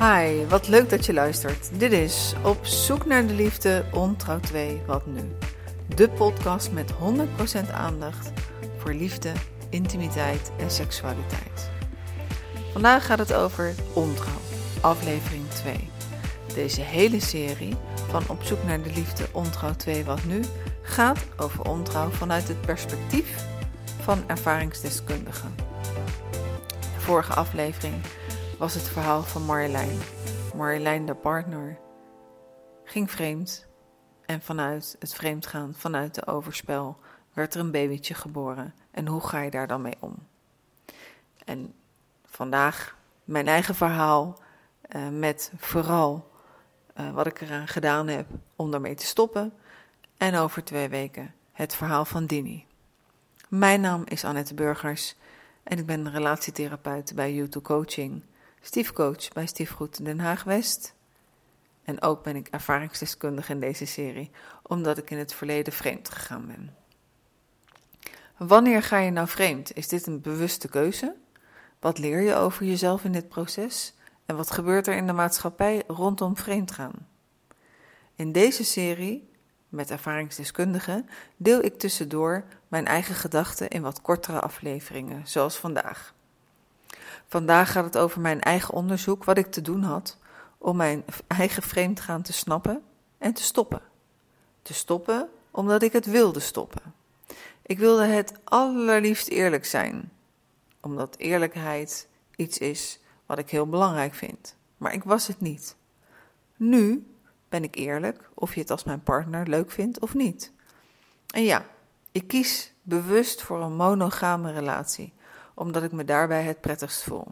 Hi, wat leuk dat je luistert. Dit is Op zoek naar de liefde, ontrouw 2, wat nu? De podcast met 100% aandacht voor liefde, intimiteit en seksualiteit. Vandaag gaat het over ontrouw, aflevering 2. Deze hele serie van Op zoek naar de liefde, ontrouw 2, wat nu? gaat over ontrouw vanuit het perspectief van ervaringsdeskundigen. De vorige aflevering was het verhaal van Marjolein. Marjolein, de partner, ging vreemd en vanuit het vreemdgaan, vanuit de overspel, werd er een babytje geboren. En hoe ga je daar dan mee om? En vandaag mijn eigen verhaal uh, met vooral uh, wat ik eraan gedaan heb om daarmee te stoppen. En over twee weken het verhaal van Dini. Mijn naam is Annette Burgers en ik ben relatietherapeut bij YouTube Coaching stiefcoach bij Stiefgoed Den Haag West. En ook ben ik ervaringsdeskundige in deze serie, omdat ik in het verleden vreemd gegaan ben. Wanneer ga je nou vreemd? Is dit een bewuste keuze? Wat leer je over jezelf in dit proces? En wat gebeurt er in de maatschappij rondom vreemdgaan? In deze serie, met ervaringsdeskundigen, deel ik tussendoor mijn eigen gedachten in wat kortere afleveringen, zoals vandaag. Vandaag gaat het over mijn eigen onderzoek, wat ik te doen had om mijn eigen vreemdgaan te snappen en te stoppen. Te stoppen omdat ik het wilde stoppen. Ik wilde het allerliefst eerlijk zijn, omdat eerlijkheid iets is wat ik heel belangrijk vind. Maar ik was het niet. Nu ben ik eerlijk of je het als mijn partner leuk vindt of niet. En ja, ik kies bewust voor een monogame relatie omdat ik me daarbij het prettigst voel.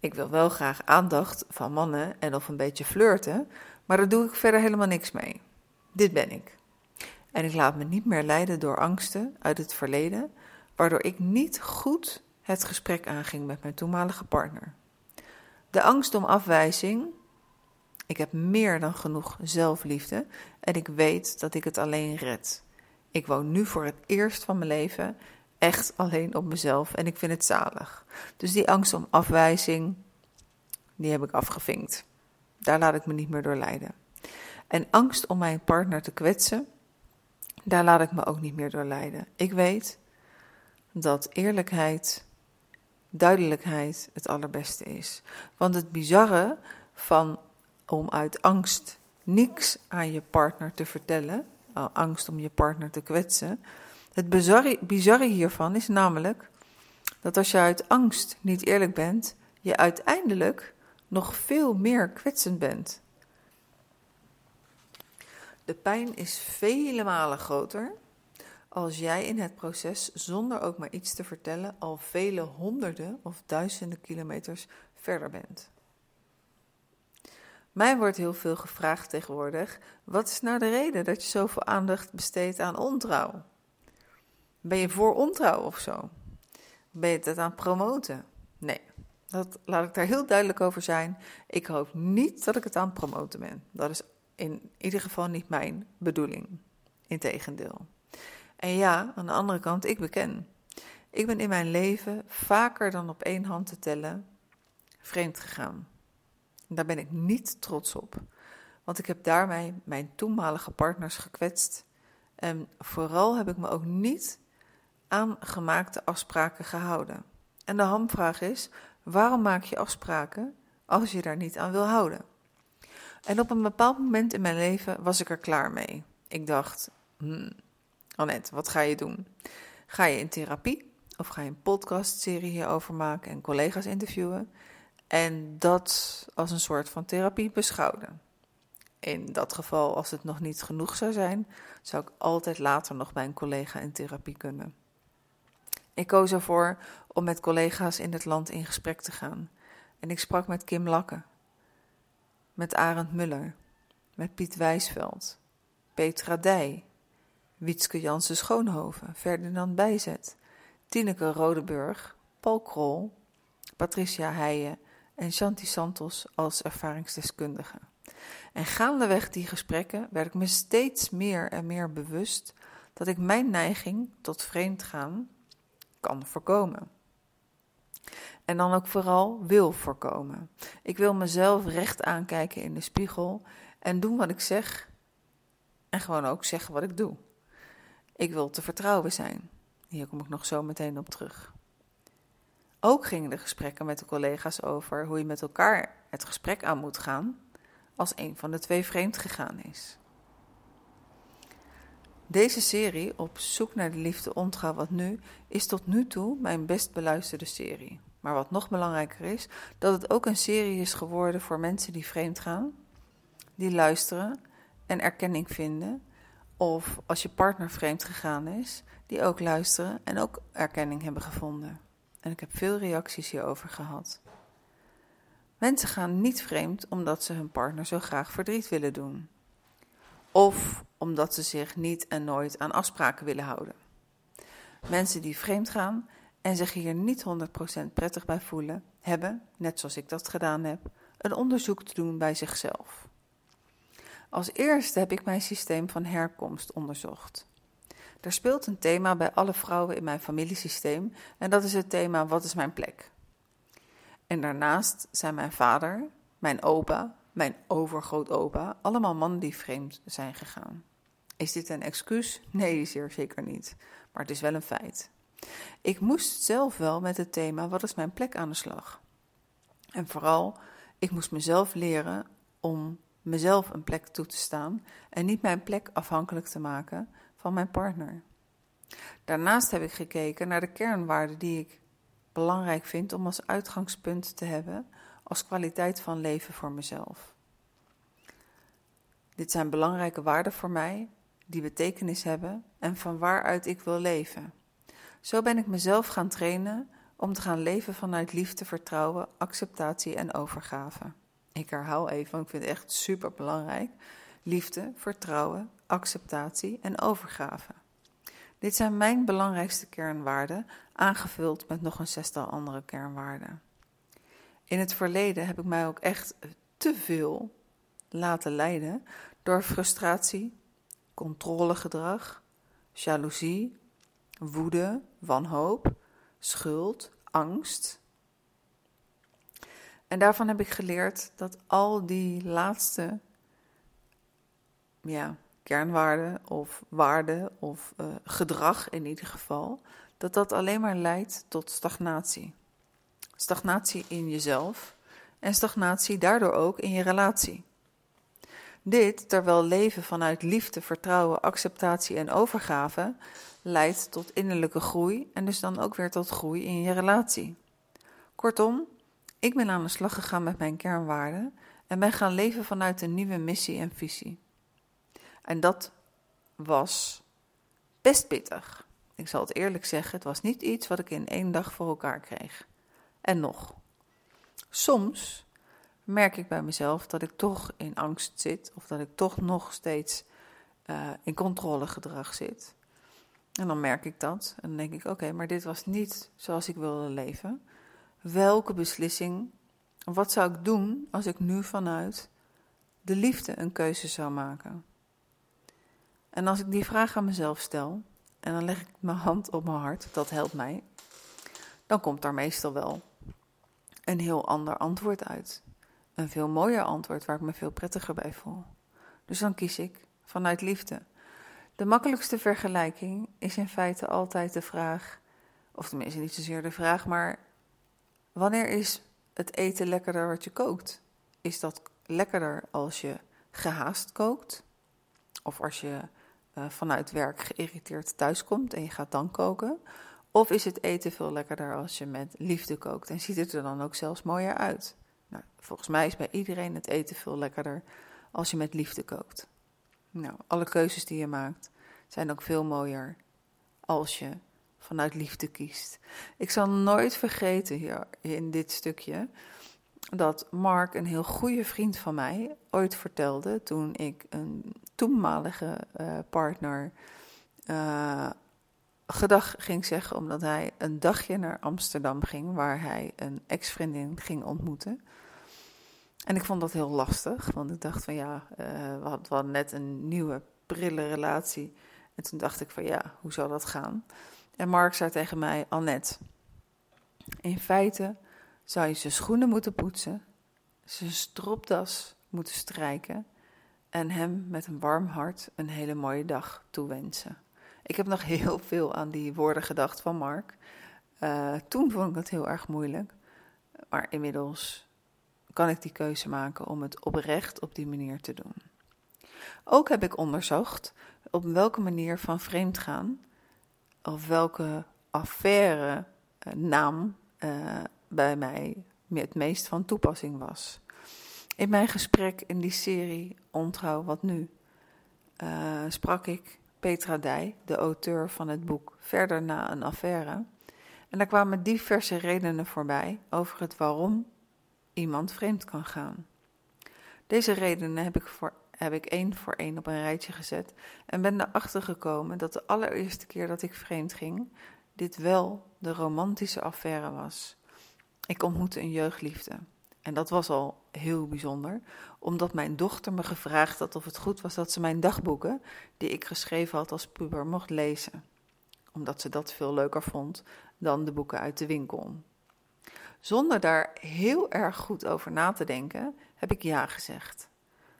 Ik wil wel graag aandacht van mannen en of een beetje flirten, maar daar doe ik verder helemaal niks mee. Dit ben ik. En ik laat me niet meer leiden door angsten uit het verleden, waardoor ik niet goed het gesprek aanging met mijn toenmalige partner. De angst om afwijzing. Ik heb meer dan genoeg zelfliefde en ik weet dat ik het alleen red. Ik woon nu voor het eerst van mijn leven echt alleen op mezelf en ik vind het zalig. Dus die angst om afwijzing, die heb ik afgevinkt. Daar laat ik me niet meer door leiden. En angst om mijn partner te kwetsen, daar laat ik me ook niet meer door leiden. Ik weet dat eerlijkheid, duidelijkheid het allerbeste is. Want het bizarre van om uit angst niks aan je partner te vertellen, angst om je partner te kwetsen, het bizarre, bizarre hiervan is namelijk dat als je uit angst niet eerlijk bent, je uiteindelijk nog veel meer kwetsend bent. De pijn is vele malen groter als jij in het proces zonder ook maar iets te vertellen al vele honderden of duizenden kilometers verder bent. Mij wordt heel veel gevraagd tegenwoordig: wat is nou de reden dat je zoveel aandacht besteedt aan ontrouw? Ben je voor ontrouw of zo? Ben je het aan het promoten? Nee, dat laat ik daar heel duidelijk over zijn. Ik hoop niet dat ik het aan het promoten ben. Dat is in ieder geval niet mijn bedoeling. Integendeel. En ja, aan de andere kant, ik beken. Ik ben in mijn leven vaker dan op één hand te tellen vreemd gegaan. Daar ben ik niet trots op. Want ik heb daarmee mijn toenmalige partners gekwetst. En vooral heb ik me ook niet aan gemaakte afspraken gehouden. En de hamvraag is: waarom maak je afspraken als je daar niet aan wil houden? En op een bepaald moment in mijn leven was ik er klaar mee. Ik dacht: hmm, Annette, wat ga je doen? Ga je in therapie of ga je een podcastserie hierover maken en collega's interviewen? En dat als een soort van therapie beschouwen. In dat geval, als het nog niet genoeg zou zijn, zou ik altijd later nog bij een collega in therapie kunnen. Ik koos ervoor om met collega's in het land in gesprek te gaan. En ik sprak met Kim Lakke, met Arend Muller, met Piet Wijsveld, Petra Dij, Wietske Jansen Schoonhoven, Ferdinand Bijzet, Tineke Rodeburg, Paul Krol, Patricia Heijen en Shanti Santos als ervaringsdeskundige. En gaandeweg die gesprekken werd ik me steeds meer en meer bewust dat ik mijn neiging tot vreemdgaan kan voorkomen. En dan ook vooral wil voorkomen. Ik wil mezelf recht aankijken in de spiegel en doen wat ik zeg en gewoon ook zeggen wat ik doe. Ik wil te vertrouwen zijn. Hier kom ik nog zo meteen op terug. Ook gingen de gesprekken met de collega's over hoe je met elkaar het gesprek aan moet gaan als een van de twee vreemd gegaan is. Deze serie op zoek naar de liefde ontrouw wat nu is tot nu toe mijn best beluisterde serie. Maar wat nog belangrijker is, dat het ook een serie is geworden voor mensen die vreemd gaan, die luisteren en erkenning vinden, of als je partner vreemd gegaan is, die ook luisteren en ook erkenning hebben gevonden. En ik heb veel reacties hierover gehad. Mensen gaan niet vreemd omdat ze hun partner zo graag verdriet willen doen. Of omdat ze zich niet en nooit aan afspraken willen houden. Mensen die vreemd gaan en zich hier niet 100% prettig bij voelen, hebben, net zoals ik dat gedaan heb, een onderzoek te doen bij zichzelf. Als eerste heb ik mijn systeem van herkomst onderzocht. Er speelt een thema bij alle vrouwen in mijn familiesysteem en dat is het thema Wat is mijn plek? En daarnaast zijn mijn vader, mijn opa, mijn overgrootopa, allemaal mannen die vreemd zijn gegaan. Is dit een excuus? Nee, zeer zeker niet. Maar het is wel een feit. Ik moest zelf wel met het thema Wat is mijn plek aan de slag? En vooral, ik moest mezelf leren om mezelf een plek toe te staan en niet mijn plek afhankelijk te maken van mijn partner. Daarnaast heb ik gekeken naar de kernwaarden die ik belangrijk vind om als uitgangspunt te hebben als kwaliteit van leven voor mezelf. Dit zijn belangrijke waarden voor mij, die betekenis hebben en van waaruit ik wil leven. Zo ben ik mezelf gaan trainen om te gaan leven vanuit liefde, vertrouwen, acceptatie en overgave. Ik herhaal even, want ik vind het echt super belangrijk. Liefde, vertrouwen, acceptatie en overgave. Dit zijn mijn belangrijkste kernwaarden, aangevuld met nog een zestal andere kernwaarden. In het verleden heb ik mij ook echt te veel laten leiden door frustratie, controlegedrag, jaloezie, woede, wanhoop, schuld, angst. En daarvan heb ik geleerd dat al die laatste ja, kernwaarden of waarden of uh, gedrag in ieder geval, dat dat alleen maar leidt tot stagnatie. Stagnatie in jezelf en stagnatie daardoor ook in je relatie. Dit terwijl leven vanuit liefde, vertrouwen, acceptatie en overgave leidt tot innerlijke groei en dus dan ook weer tot groei in je relatie. Kortom, ik ben aan de slag gegaan met mijn kernwaarden en ben gaan leven vanuit een nieuwe missie en visie. En dat was best pittig. Ik zal het eerlijk zeggen, het was niet iets wat ik in één dag voor elkaar kreeg. En nog. Soms merk ik bij mezelf dat ik toch in angst zit, of dat ik toch nog steeds uh, in controlegedrag zit. En dan merk ik dat en dan denk ik: oké, maar dit was niet zoals ik wilde leven. Welke beslissing, wat zou ik doen als ik nu vanuit de liefde een keuze zou maken? En als ik die vraag aan mezelf stel, en dan leg ik mijn hand op mijn hart, dat helpt mij, dan komt daar meestal wel een heel ander antwoord uit. Een veel mooier antwoord waar ik me veel prettiger bij voel. Dus dan kies ik vanuit liefde. De makkelijkste vergelijking is in feite altijd de vraag, of tenminste niet zozeer de vraag, maar wanneer is het eten lekkerder wat je kookt? Is dat lekkerder als je gehaast kookt? Of als je uh, vanuit werk geïrriteerd thuiskomt en je gaat dan koken? Of is het eten veel lekkerder als je met liefde kookt en ziet het er dan ook zelfs mooier uit? Nou, volgens mij is bij iedereen het eten veel lekkerder als je met liefde kookt. Nou, alle keuzes die je maakt zijn ook veel mooier als je vanuit liefde kiest. Ik zal nooit vergeten hier in dit stukje dat Mark, een heel goede vriend van mij, ooit vertelde toen ik een toenmalige uh, partner uh, gedag ging zeggen, omdat hij een dagje naar Amsterdam ging, waar hij een ex-vriendin ging ontmoeten. En ik vond dat heel lastig, want ik dacht van ja, uh, we, hadden, net een nieuwe prille relatie. En toen dacht ik van ja, hoe zou dat gaan? En Mark zei tegen mij, Annette, In feite zou je zijn schoenen moeten poetsen, zijn stropdas moeten strijken en hem met een warm hart een hele mooie dag toewensen. Ik heb nog heel veel aan die woorden gedacht van Mark. Uh, toen vond ik het heel erg moeilijk, maar inmiddels kan ik die keuze maken om het oprecht op die manier te doen. Ook heb ik onderzocht op welke manier van vreemd gaan of welke affaire uh, naam uh, bij mij het meest van toepassing was. In mijn gesprek in die serie Ontrouw wat nu sprak ik Petra Dij, de auteur van het boek Verder na een affaire. En daar kwamen diverse redenen voorbij over het waarom iemand vreemd kan gaan. Deze redenen heb ik, voor, heb ik één voor één op een rijtje gezet en ben erachter gekomen dat de allereerste keer dat ik vreemd ging, dit wel de romantische affaire was. Ik ontmoette een jeugdliefde. En dat was al heel bijzonder, omdat mijn dochter me gevraagd had of het goed was dat ze mijn dagboeken, die ik geschreven had als puber, mocht lezen. Omdat ze dat veel leuker vond dan de boeken uit de winkel. Zonder daar heel erg goed over na te denken, heb ik ja gezegd.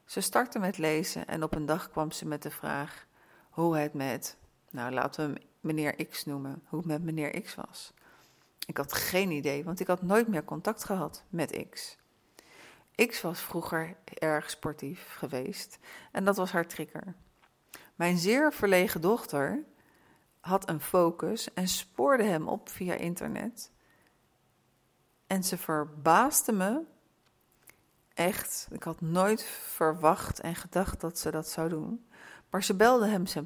Ze startte met lezen en op een dag kwam ze met de vraag hoe het met, nou laten we hem meneer X noemen, hoe het met meneer X was. Ik had geen idee, want ik had nooit meer contact gehad met X. X was vroeger erg sportief geweest en dat was haar trigger. Mijn zeer verlegen dochter had een focus en spoorde hem op via internet. En ze verbaasde me echt. Ik had nooit verwacht en gedacht dat ze dat zou doen. Maar ze belde hem, ze,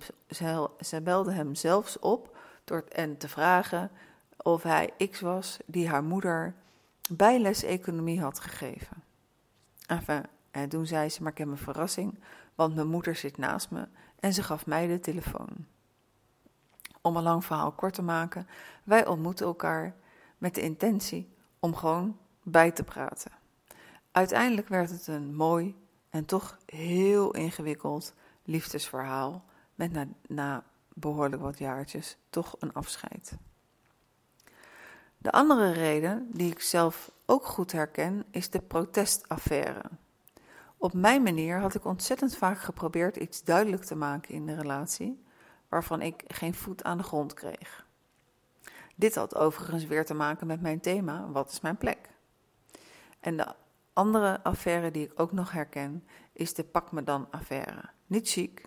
ze belde hem zelfs op door en te vragen of hij X was die haar moeder bijles economie had gegeven. En toen zei ze, maar ik heb een verrassing, want mijn moeder zit naast me en ze gaf mij de telefoon. Om een lang verhaal kort te maken, wij ontmoeten elkaar met de intentie om gewoon bij te praten. Uiteindelijk werd het een mooi en toch heel ingewikkeld liefdesverhaal met na, na behoorlijk wat jaartjes toch een afscheid. De andere reden, die ik zelf ook goed herken, is de protestaffaire. Op mijn manier had ik ontzettend vaak geprobeerd iets duidelijk te maken in de relatie, waarvan ik geen voet aan de grond kreeg. Dit had overigens weer te maken met mijn thema: wat is mijn plek? En de andere affaire die ik ook nog herken, is de Pak me dan affaire. Niet chic,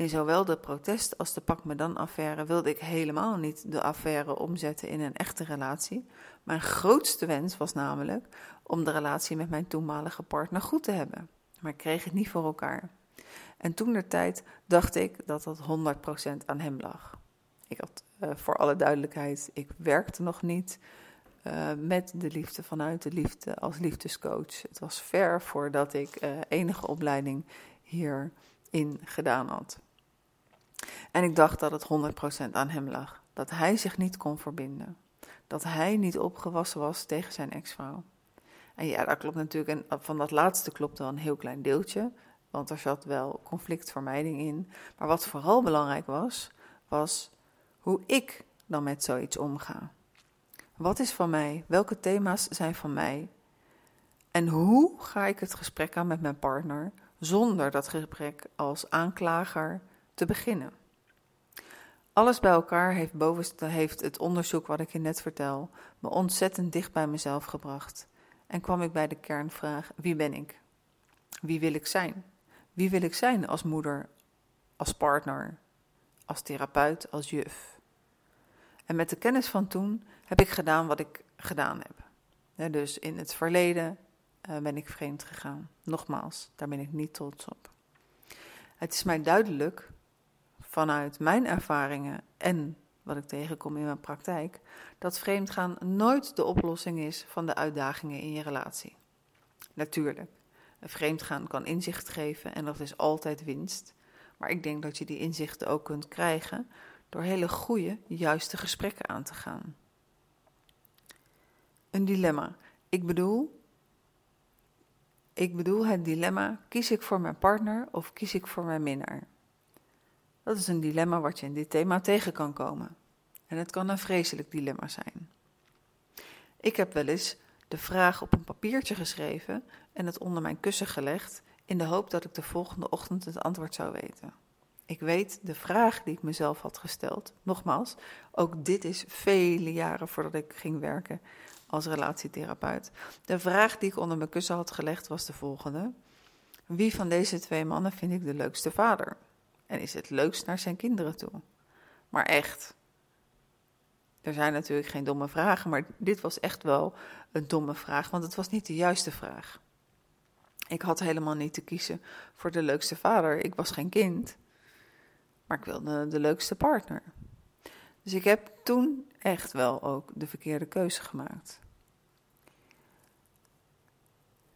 in zowel de protest als de Pak me dan affaire wilde ik helemaal niet de affaire omzetten in een echte relatie. Mijn grootste wens was namelijk om de relatie met mijn toenmalige partner goed te hebben. Maar ik kreeg het niet voor elkaar. En toen de tijd dacht ik dat dat 100% aan hem lag. Ik had, uh, voor alle duidelijkheid, ik werkte nog niet uh, met de liefde vanuit de liefde als liefdescoach. Het was ver voordat ik uh, enige opleiding hierin gedaan had. En ik dacht dat het 100% aan hem lag. Dat hij zich niet kon verbinden. Dat hij niet opgewassen was tegen zijn ex-vrouw. En ja, dat klopt natuurlijk. En van dat laatste klopt wel een heel klein deeltje. Want er zat wel conflictvermijding in. Maar wat vooral belangrijk was, was hoe ik dan met zoiets omga. Wat is van mij? Welke thema's zijn van mij? En hoe ga ik het gesprek aan met mijn partner zonder dat gesprek als aanklager te beginnen. Alles bij elkaar heeft, bovenste, heeft het onderzoek wat ik je net vertel me ontzettend dicht bij mezelf gebracht. En kwam ik bij de kernvraag: wie ben ik? Wie wil ik zijn? Wie wil ik zijn als moeder, als partner, als therapeut, als juf? En met de kennis van toen heb ik gedaan wat ik gedaan heb. dus in het verleden uh, ben ik vreemd gegaan. Nogmaals, daar ben ik niet trots op. Het is mij duidelijk vanuit mijn ervaringen en wat ik tegenkom in mijn praktijk, dat vreemdgaan nooit de oplossing is van de uitdagingen in je relatie. Natuurlijk, vreemdgaan kan inzicht geven en dat is altijd winst. Maar ik denk dat je die inzichten ook kunt krijgen door hele goede, juiste gesprekken aan te gaan. Een dilemma. Ik bedoel, ik bedoel het dilemma: kies ik voor mijn partner of kies ik voor mijn minnaar? Dat is een dilemma wat je in dit thema tegen kan komen. En het kan een vreselijk dilemma zijn. Ik heb wel eens de vraag op een papiertje geschreven en het onder mijn kussen gelegd in de hoop dat ik de volgende ochtend het antwoord zou weten. Ik weet de vraag die ik mezelf had gesteld. Nogmaals, ook dit is vele jaren voordat ik ging werken als relatietherapeut. De vraag die ik onder mijn kussen had gelegd was de volgende: Wie van deze twee mannen vind ik de leukste vader? En is het leukst naar zijn kinderen toe? Maar echt. Er zijn natuurlijk geen domme vragen, maar dit was echt wel een domme vraag, want het was niet de juiste vraag. Ik had helemaal niet te kiezen voor de leukste vader. Ik was geen kind, maar ik wilde de leukste partner. Dus ik heb toen echt wel ook de verkeerde keuze gemaakt.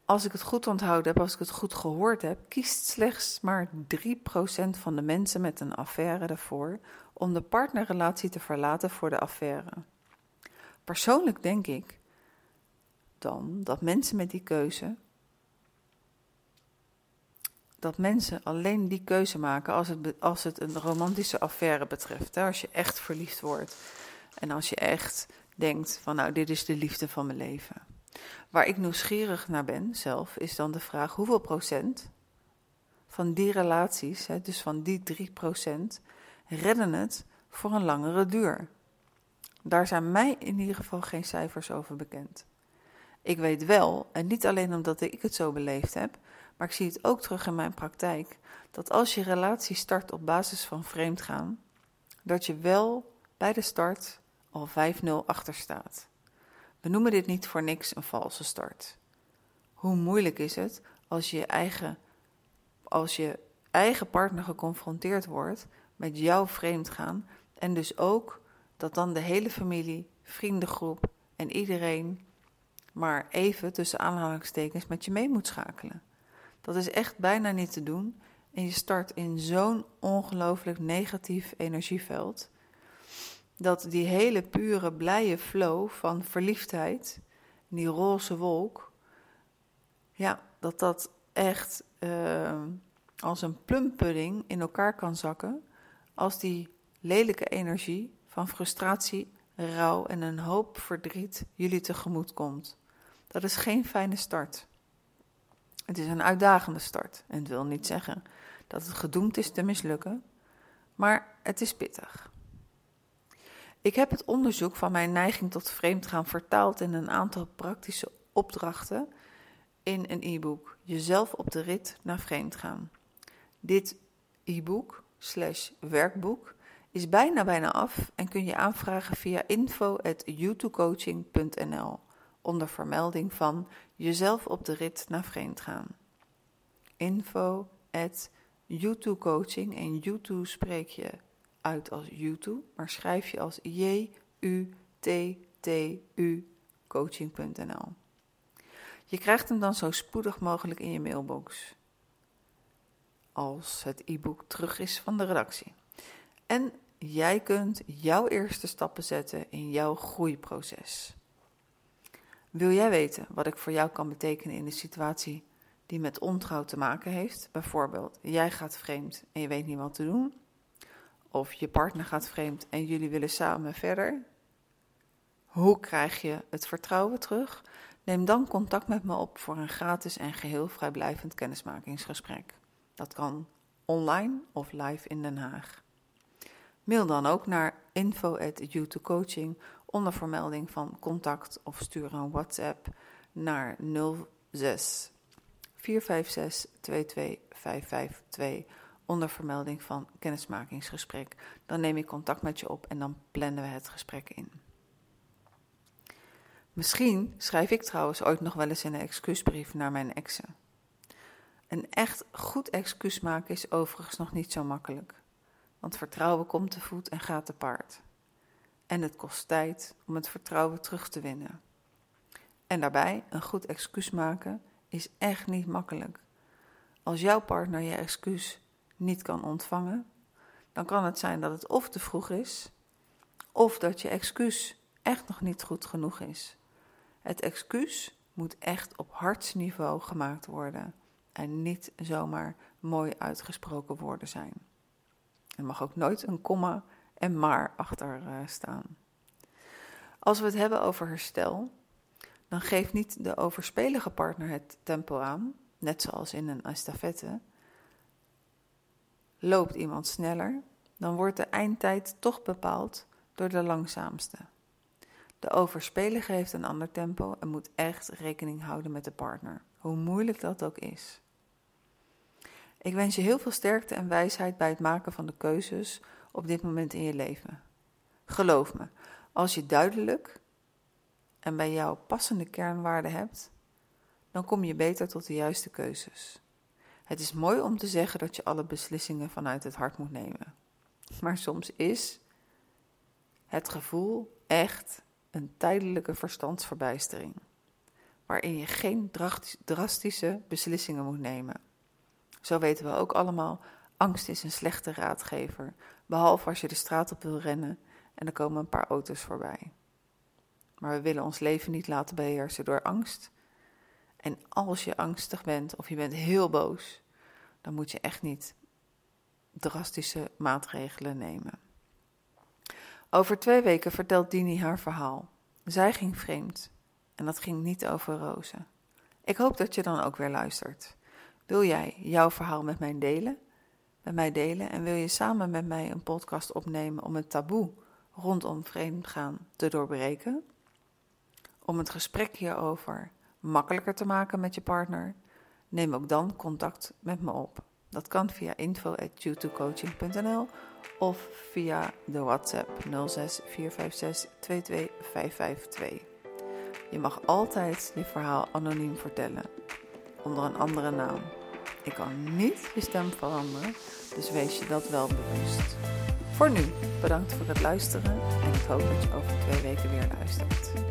Als ik het goed onthouden heb, als ik het goed gehoord heb, kiest slechts maar 3% van de mensen met een affaire ervoor om de partnerrelatie te verlaten voor de affaire. Persoonlijk denk ik dan dat mensen met die keuze dat mensen alleen die keuze maken als het, als het een romantische affaire betreft. Hè? Als je echt verliefd wordt en als je echt denkt van nou, dit is de liefde van mijn leven. Waar ik nieuwsgierig naar ben zelf, is dan de vraag hoeveel procent van die relaties, dus van die 3 procent, redden het voor een langere duur. Daar zijn mij in ieder geval geen cijfers over bekend. Ik weet wel, en niet alleen omdat ik het zo beleefd heb, maar ik zie het ook terug in mijn praktijk, dat als je relatie start op basis van vreemdgaan, dat je wel bij de start al 5-0 achter staat. We noemen dit niet voor niks een valse start. Hoe moeilijk is het als je eigen, als je eigen partner geconfronteerd wordt met jouw vreemdgaan en dus ook dat dan de hele familie, vriendengroep en iedereen maar even tussen aanhalingstekens met je mee moet schakelen. Dat is echt bijna niet te doen. En je start in zo'n ongelooflijk negatief energieveld. Dat die hele pure, blije flow van verliefdheid, die roze wolk, ja, dat dat echt uh, als een plumpudding in elkaar kan zakken. Als die lelijke energie van frustratie, rouw en een hoop verdriet jullie tegemoet komt. Dat is geen fijne start. Het is een uitdagende start en het wil niet zeggen dat het gedoemd is te mislukken, maar het is pittig. Ik heb het onderzoek van mijn neiging tot vreemdgaan vertaald in een aantal praktische opdrachten in een e-book, Jezelf op de rit naar vreemdgaan. Dit e-book slash werkboek is bijna bijna af en kun je aanvragen via info.youtubecoaching.nl onder vermelding van jezelf op de rit naar vreemd gaan. Info at en YouTube spreek je uit als YouTube, maar schrijf je als J-U-T-T-U coaching.nl. Je krijgt hem dan zo spoedig mogelijk in je mailbox. Als het e-book terug is van de redactie. En jij kunt jouw eerste stappen zetten in jouw groeiproces. Wil jij weten wat ik voor jou kan betekenen in een situatie die met ontrouw te maken heeft? Bijvoorbeeld, jij gaat vreemd en je weet niet wat te doen. Of je partner gaat vreemd en jullie willen samen verder. Hoe krijg je het vertrouwen terug? Neem dan contact met me op voor een gratis en geheel vrijblijvend kennismakingsgesprek. Dat kan online of live in Den Haag. Mail dan ook naar info@youtubecoaching onder vermelding van contact of stuur een WhatsApp naar 06 456 22552 onder vermelding van kennismakingsgesprek. Dan neem ik contact met je op en dan plannen we het gesprek in. Misschien schrijf ik trouwens ooit nog wel eens een excuusbrief naar mijn exen. Een echt goed excuus maken is overigens nog niet zo makkelijk, want vertrouwen komt te voet en gaat te paard. En het kost tijd om het vertrouwen terug te winnen. En daarbij een goed excuus maken is echt niet makkelijk. Als jouw partner je excuus niet kan ontvangen, dan kan het zijn dat het of te vroeg is, of dat je excuus echt nog niet goed genoeg is. Het excuus moet echt op hartsniveau gemaakt worden en niet zomaar mooi uitgesproken woorden zijn. Er mag ook nooit een komma en maar achter uh, staan. Als we het hebben over herstel, dan geeft niet de overspelige partner het tempo aan, net zoals in een estafette. Loopt iemand sneller, dan wordt de eindtijd toch bepaald door de langzaamste. De overspelige heeft een ander tempo en moet echt rekening houden met de partner, hoe moeilijk dat ook is. Ik wens je heel veel sterkte en wijsheid bij het maken van de keuzes op dit moment in je leven. Geloof me, als je duidelijk en bij jou passende kernwaarden hebt, dan kom je beter tot de juiste keuzes. Het is mooi om te zeggen dat je alle beslissingen vanuit het hart moet nemen. Maar soms is het gevoel echt een tijdelijke verstandsverbijstering, waarin je geen drastische beslissingen moet nemen. Zo weten we ook allemaal, angst is een slechte raadgever, behalve als je de straat op wil rennen en er komen een paar auto's voorbij. Maar we willen ons leven niet laten beheersen door angst. En als je angstig bent of je bent heel boos, dan moet je echt niet drastische maatregelen nemen. Over twee weken vertelt Dini haar verhaal. Zij ging vreemd en dat ging niet over rozen. Ik hoop dat je dan ook weer luistert. Wil jij jouw verhaal met mij delen? Met mij delen en wil je samen met mij een podcast opnemen om het taboe rondom vreemdgaan te doorbreken? Om het gesprek hierover makkelijker te maken met je partner? Neem ook dan contact met me op. Dat kan via info@youtubecoaching.nl of via de WhatsApp 06456 22552. Je mag altijd je verhaal anoniem vertellen, onder een andere naam. Ik kan niet je stem veranderen, dus wees je dat wel bewust. Voor nu, bedankt voor het luisteren en ik hoop dat je over twee weken weer luistert.